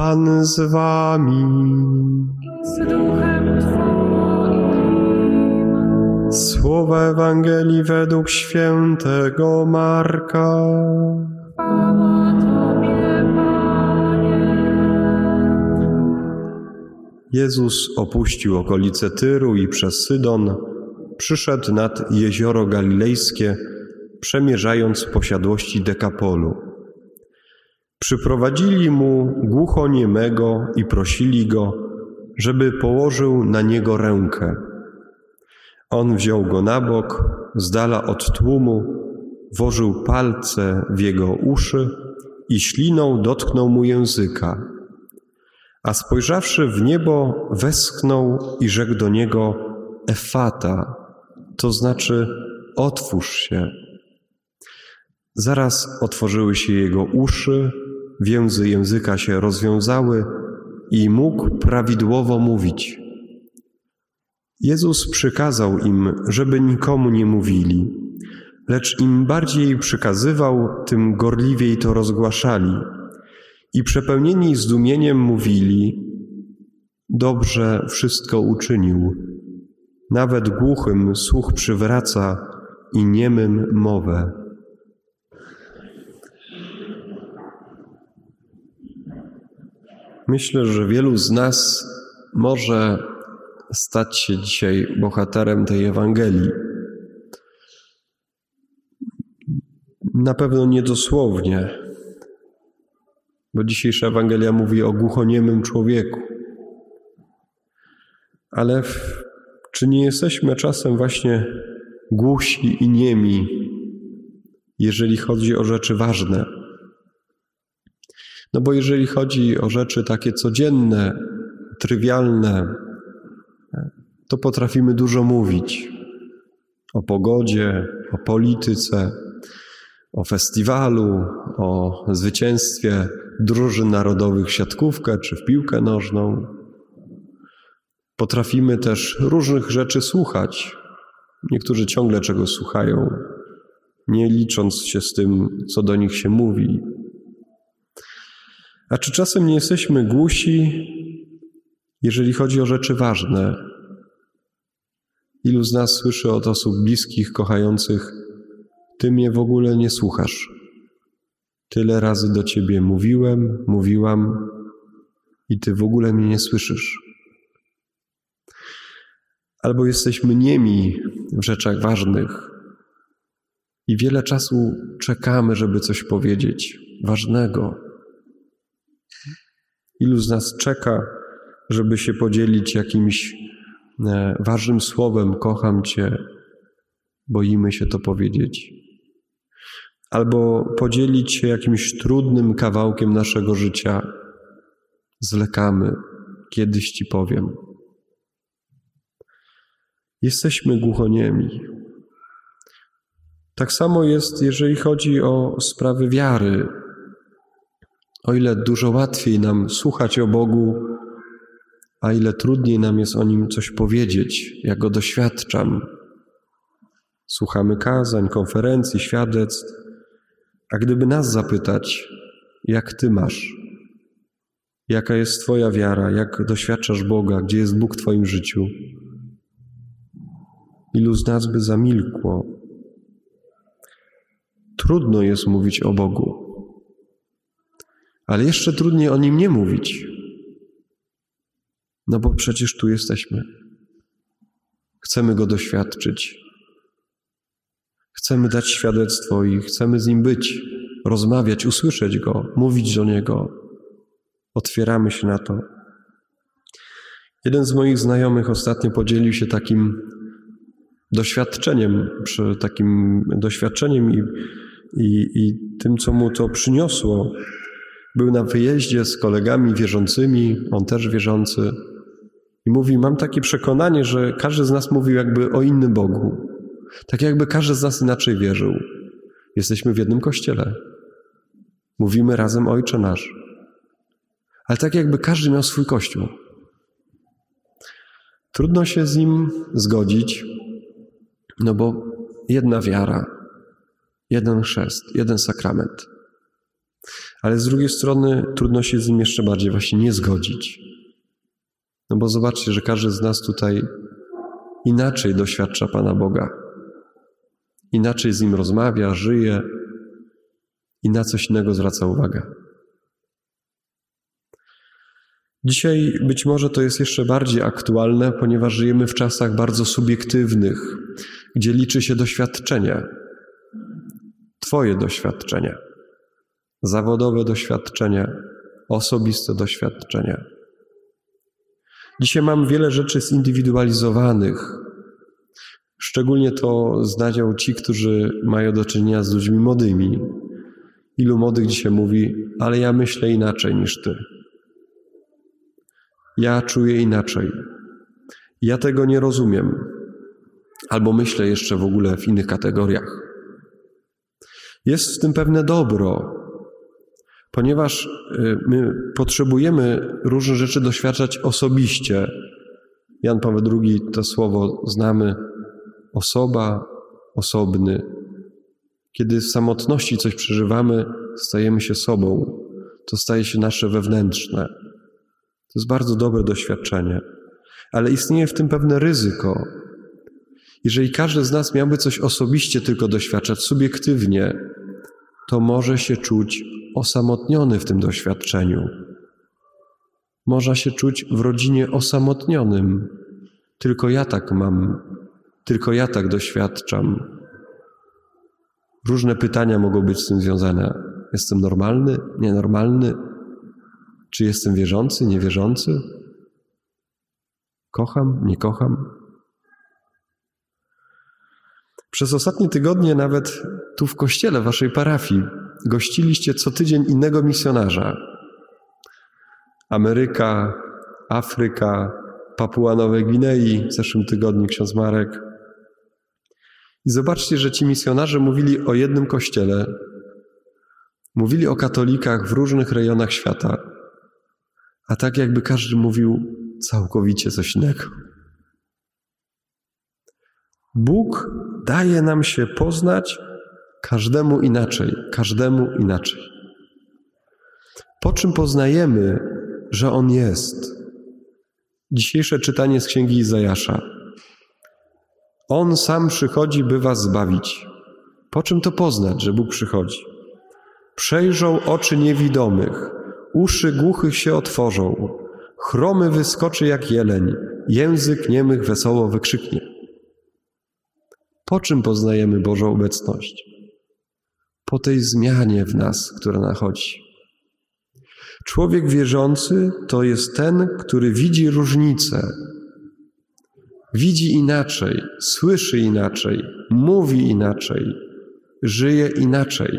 Pan z wami. z duchem Twoim. Słowa Ewangelii według świętego Marka. Tobie, Panie. Jezus opuścił okolice Tyru i przez Sydon przyszedł nad jezioro galilejskie, przemierzając posiadłości Dekapolu. Przyprowadzili mu głuchoniemego i prosili go, żeby położył na niego rękę. On wziął go na bok, z dala od tłumu, włożył palce w jego uszy i śliną dotknął mu języka. A spojrzawszy w niebo, westchnął i rzekł do niego: Efata, to znaczy otwórz się. Zaraz otworzyły się jego uszy, więzy języka się rozwiązały i mógł prawidłowo mówić. Jezus przykazał im, żeby nikomu nie mówili, lecz im bardziej przykazywał, tym gorliwiej to rozgłaszali. I przepełnieni zdumieniem mówili: Dobrze wszystko uczynił. Nawet głuchym słuch przywraca i niemym mowę. Myślę, że wielu z nas może stać się dzisiaj bohaterem tej Ewangelii. Na pewno niedosłownie, bo dzisiejsza Ewangelia mówi o głuchoniemym człowieku. Ale w, czy nie jesteśmy czasem właśnie głusi i niemi, jeżeli chodzi o rzeczy ważne? No bo jeżeli chodzi o rzeczy takie codzienne, trywialne, to potrafimy dużo mówić o pogodzie, o polityce, o festiwalu, o zwycięstwie drużyn narodowych w siatkówkę czy w piłkę nożną. Potrafimy też różnych rzeczy słuchać. Niektórzy ciągle czegoś słuchają, nie licząc się z tym, co do nich się mówi. A czy czasem nie jesteśmy głusi, jeżeli chodzi o rzeczy ważne? Ilu z nas słyszy od osób bliskich, kochających, Ty mnie w ogóle nie słuchasz? Tyle razy do Ciebie mówiłem, mówiłam i Ty w ogóle mnie nie słyszysz. Albo jesteśmy niemi w rzeczach ważnych i wiele czasu czekamy, żeby coś powiedzieć ważnego. Ilu z nas czeka, żeby się podzielić jakimś e, ważnym słowem: Kocham Cię, boimy się to powiedzieć. Albo podzielić się jakimś trudnym kawałkiem naszego życia. Zlekamy, kiedyś Ci powiem. Jesteśmy głuchoniemi. Tak samo jest, jeżeli chodzi o sprawy wiary. O ile dużo łatwiej nam słuchać o Bogu, a ile trudniej nam jest o nim coś powiedzieć, jak go doświadczam. Słuchamy kazań, konferencji, świadectw, a gdyby nas zapytać, jak ty masz, jaka jest Twoja wiara, jak doświadczasz Boga, gdzie jest Bóg w Twoim życiu, ilu z nas by zamilkło. Trudno jest mówić o Bogu, ale jeszcze trudniej o nim nie mówić. No bo przecież tu jesteśmy. Chcemy go doświadczyć. Chcemy dać świadectwo i chcemy z nim być, rozmawiać, usłyszeć go, mówić do niego. Otwieramy się na to. Jeden z moich znajomych ostatnio podzielił się takim doświadczeniem, przy takim doświadczeniem i, i, i tym, co mu to przyniosło. Był na wyjeździe z kolegami wierzącymi, on też wierzący, i mówi: Mam takie przekonanie, że każdy z nas mówił jakby o innym Bogu. Tak jakby każdy z nas inaczej wierzył. Jesteśmy w jednym kościele. Mówimy razem Ojcze nasz. Ale tak jakby każdy miał swój kościół. Trudno się z nim zgodzić, no bo jedna wiara, jeden chrzest, jeden sakrament. Ale z drugiej strony trudno się z nim jeszcze bardziej właśnie nie zgodzić. No bo zobaczcie, że każdy z nas tutaj inaczej doświadcza Pana Boga. Inaczej z nim rozmawia, żyje i na coś innego zwraca uwagę. Dzisiaj być może to jest jeszcze bardziej aktualne, ponieważ żyjemy w czasach bardzo subiektywnych, gdzie liczy się doświadczenie, Twoje doświadczenie, zawodowe doświadczenie, osobiste doświadczenie. Dzisiaj mam wiele rzeczy zindywidualizowanych. Szczególnie to znają ci, którzy mają do czynienia z ludźmi młodymi. Ilu młodych dzisiaj mówi, ale ja myślę inaczej niż ty. Ja czuję inaczej. Ja tego nie rozumiem. Albo myślę jeszcze w ogóle w innych kategoriach. Jest w tym pewne dobro, ponieważ y, my potrzebujemy różne rzeczy doświadczać osobiście. Jan Paweł II to słowo znamy osoba, osobny. Kiedy w samotności coś przeżywamy, stajemy się sobą. To staje się nasze wewnętrzne. To jest bardzo dobre doświadczenie, ale istnieje w tym pewne ryzyko. Jeżeli każdy z nas miałby coś osobiście tylko doświadczać, subiektywnie, to może się czuć osamotniony w tym doświadczeniu. Można się czuć w rodzinie osamotnionym. Tylko ja tak mam, tylko ja tak doświadczam. Różne pytania mogą być z tym związane. Jestem normalny, nienormalny? Czy jestem wierzący, niewierzący? Kocham, nie kocham? Przez ostatnie tygodnie nawet tu w kościele waszej parafii gościliście co tydzień innego misjonarza. Ameryka, Afryka, Papua Nowej Gwinei, w zeszłym tygodniu ksiądz Marek. I zobaczcie, że ci misjonarze mówili o jednym kościele, mówili o katolikach w różnych rejonach świata, a tak jakby każdy mówił całkowicie coś innego. Bóg daje nam się poznać każdemu inaczej, każdemu inaczej. Po czym poznajemy, że On jest? Dzisiejsze czytanie z księgi Izajasza. On sam przychodzi, by was zbawić. Po czym to poznać, że Bóg przychodzi? Przejrzą oczy niewidomych, uszy głuchych się otworzą, chromy wyskoczy jak jeleń, język niemych wesoło wykrzyknie. Po czym poznajemy Bożą obecność? Po tej zmianie w nas, która nachodzi. Człowiek wierzący to jest ten, który widzi różnicę. Widzi inaczej, słyszy inaczej, mówi inaczej, żyje inaczej.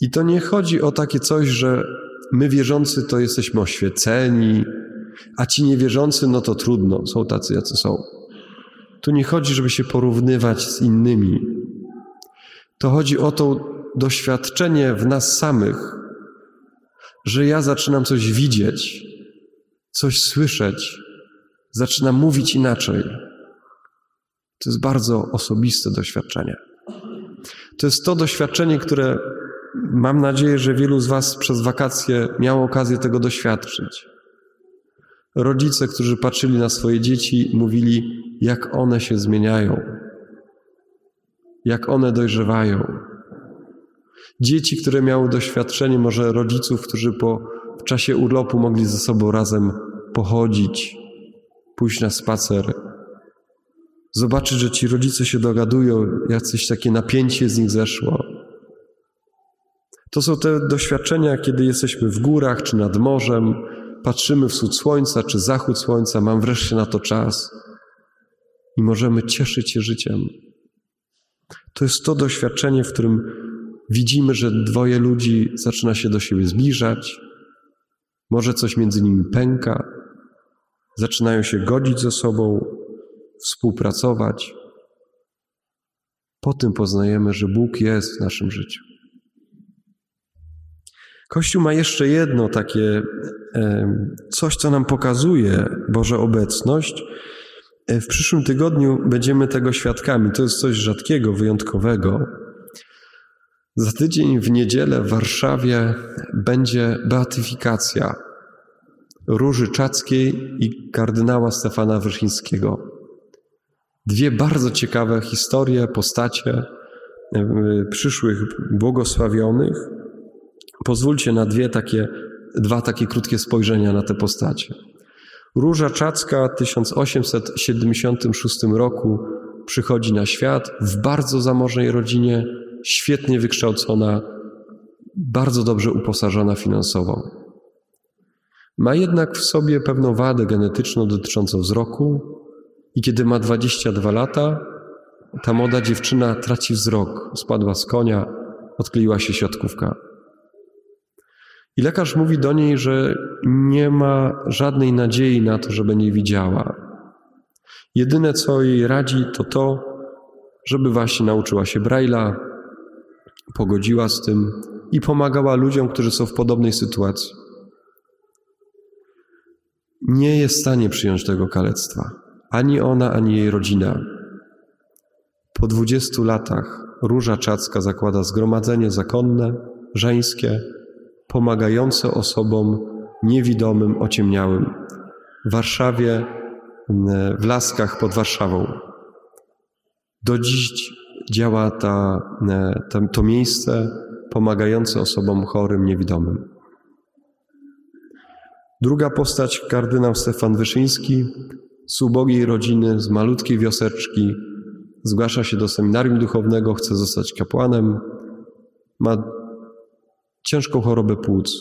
I to nie chodzi o takie coś, że my wierzący to jesteśmy oświeceni, a ci niewierzący, no to trudno, są tacy, jacy są. Tu nie chodzi, żeby się porównywać z innymi. To chodzi o to doświadczenie w nas samych, że ja zaczynam coś widzieć, coś słyszeć, zaczynam mówić inaczej. To jest bardzo osobiste doświadczenie. To jest to doświadczenie, które mam nadzieję, że wielu z Was przez wakacje miało okazję tego doświadczyć. Rodzice, którzy patrzyli na swoje dzieci, mówili, jak one się zmieniają, jak one dojrzewają. Dzieci, które miały doświadczenie może rodziców, którzy po, w czasie urlopu mogli ze sobą razem pochodzić, pójść na spacer, zobaczyć, że ci rodzice się dogadują, jacyś takie napięcie z nich zeszło. To są te doświadczenia, kiedy jesteśmy w górach czy nad morzem, patrzymy wschód słońca czy zachód słońca, mam wreszcie na to czas i możemy cieszyć się życiem. To jest to doświadczenie, w którym widzimy, że dwoje ludzi zaczyna się do siebie zbliżać, może coś między nimi pęka, zaczynają się godzić ze sobą, współpracować. Po tym poznajemy, że Bóg jest w naszym życiu. Kościół ma jeszcze jedno takie coś, co nam pokazuje Boża obecność. E, w przyszłym tygodniu będziemy tego świadkami. To jest coś rzadkiego, wyjątkowego. Za tydzień w niedzielę w Warszawie będzie beatyfikacja Róży Czackiej i kardynała Stefana Wyszyńskiego. Dwie bardzo ciekawe historie, postacie e, przyszłych błogosławionych. Pozwólcie na dwie takie, dwa takie krótkie spojrzenia na te postacie. Róża Czacka w 1876 roku przychodzi na świat w bardzo zamożnej rodzinie, świetnie wykształcona, bardzo dobrze uposażona finansowo. Ma jednak w sobie pewną wadę genetyczną dotyczącą wzroku i kiedy ma 22 lata, ta młoda dziewczyna traci wzrok, spadła z konia, odkleiła się siatkówka. I lekarz mówi do niej, że nie ma żadnej nadziei na to, że będzie widziała. Jedyne, co jej radzi, to to, żeby właśnie nauczyła się Braille'a, pogodziła z tym i pomagała ludziom, którzy są w podobnej sytuacji. Nie jest w stanie przyjąć tego kalectwa. Ani ona, ani jej rodzina. Po dwudziestu latach Róża Czacka zakłada zgromadzenie zakonne, żeńskie, pomagające osobom niewidomym, ociemniałym. W Warszawie, w Laskach pod Warszawą. Do dziś działa ta, ta, to miejsce pomagające osobom chorym, niewidomym. Druga postać, kardynał Stefan Wyszyński, z ubogiej rodziny, z malutkiej wioseczki, zgłasza się do seminarium duchownego, chce zostać kapłanem, ma ciężką chorobę płuc.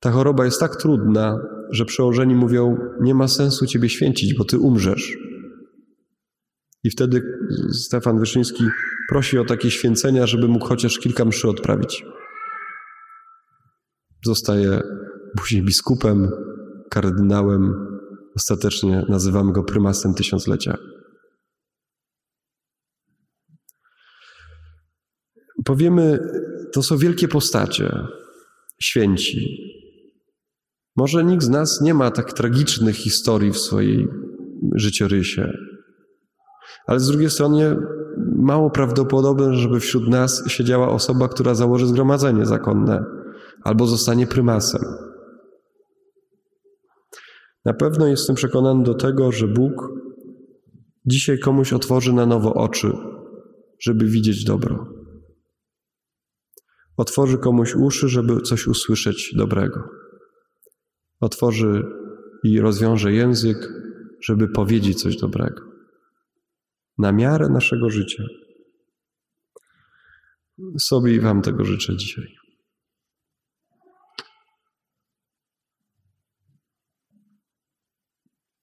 Ta choroba jest tak trudna, że przełożeni mówią: Nie ma sensu ciebie święcić, bo ty umrzesz. I wtedy Stefan Wyszyński prosi o takie święcenia, żeby mógł chociaż kilka mszy odprawić. Zostaje później biskupem, kardynałem, ostatecznie nazywamy go prymasem tysiąclecia. Powiemy, to są wielkie postacie, święci. Może nikt z nas nie ma tak tragicznych historii w swojej życiorysie, ale z drugiej strony mało prawdopodobne, żeby wśród nas siedziała osoba, która założy zgromadzenie zakonne albo zostanie prymasem. Na pewno jestem przekonany do tego, że Bóg dzisiaj komuś otworzy na nowo oczy, żeby widzieć dobro. Otworzy komuś uszy, żeby coś usłyszeć dobrego. Otworzy i rozwiąże język, żeby powiedzieć coś dobrego. Na miarę naszego życia. Sobie i Wam tego życzę dzisiaj.